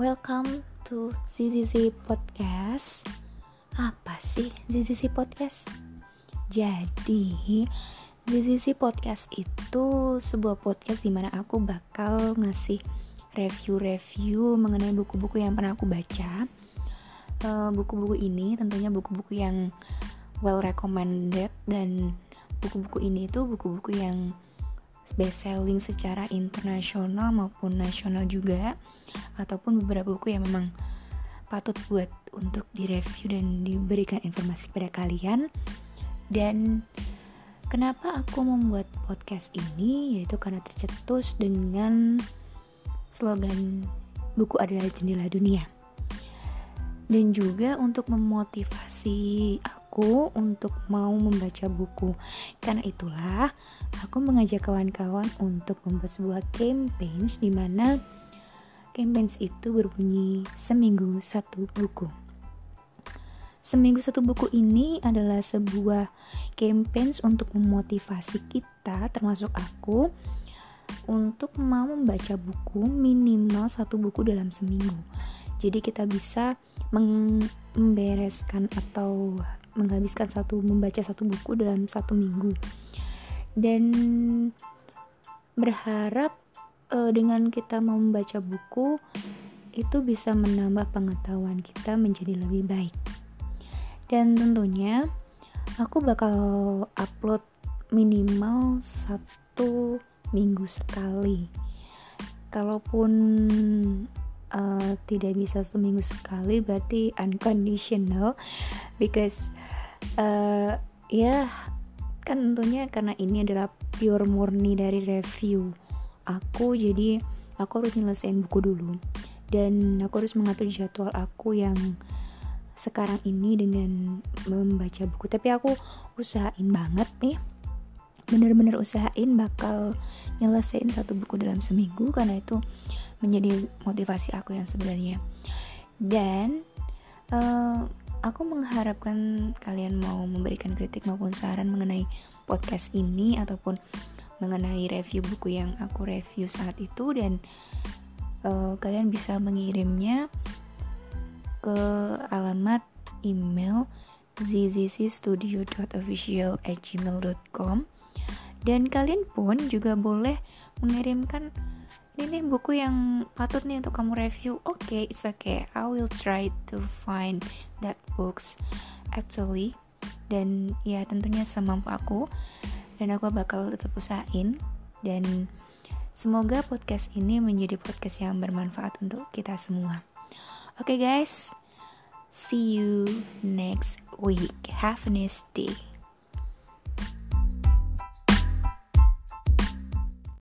Welcome to ZZZ Podcast. Apa sih ZZZ Podcast? Jadi, ZZZ Podcast itu sebuah podcast di mana aku bakal ngasih review-review mengenai buku-buku yang pernah aku baca. Eh, buku-buku ini tentunya buku-buku yang well recommended dan buku-buku ini itu buku-buku yang best selling secara internasional maupun nasional juga ataupun beberapa buku yang memang patut buat untuk direview dan diberikan informasi pada kalian. Dan kenapa aku membuat podcast ini? Yaitu karena tercetus dengan slogan buku adalah jendela dunia dan juga untuk memotivasi aku untuk mau membaca buku. Karena itulah aku mengajak kawan-kawan untuk membuat sebuah campaign di mana campaign itu berbunyi seminggu satu buku. Seminggu satu buku ini adalah sebuah campaign untuk memotivasi kita termasuk aku untuk mau membaca buku minimal satu buku dalam seminggu. Jadi kita bisa membereskan atau menghabiskan satu membaca satu buku dalam satu minggu. Dan berharap uh, dengan kita membaca buku itu bisa menambah pengetahuan kita menjadi lebih baik. Dan tentunya aku bakal upload minimal satu minggu sekali. Kalaupun uh, tidak bisa seminggu sekali berarti unconditional. Because uh, ya kan tentunya karena ini adalah pure murni dari review aku jadi aku harus nyelesain buku dulu. Dan aku harus mengatur jadwal aku yang sekarang ini dengan membaca buku. Tapi aku usahain banget nih bener-bener usahain bakal nyelesain satu buku dalam seminggu karena itu menjadi motivasi aku yang sebenarnya. Dan uh, aku mengharapkan kalian mau memberikan kritik maupun saran mengenai podcast ini ataupun mengenai review buku yang aku review saat itu dan uh, kalian bisa mengirimnya ke alamat email zzcstudio.official@gmail.com dan kalian pun juga boleh mengirimkan ini nih buku yang patut nih untuk kamu review. Oke okay, it's okay. I will try to find that books actually. Dan ya tentunya semampu aku. Dan aku bakal tetap usahain. Dan semoga podcast ini menjadi podcast yang bermanfaat untuk kita semua. Oke okay, guys. See you next week. Have a nice day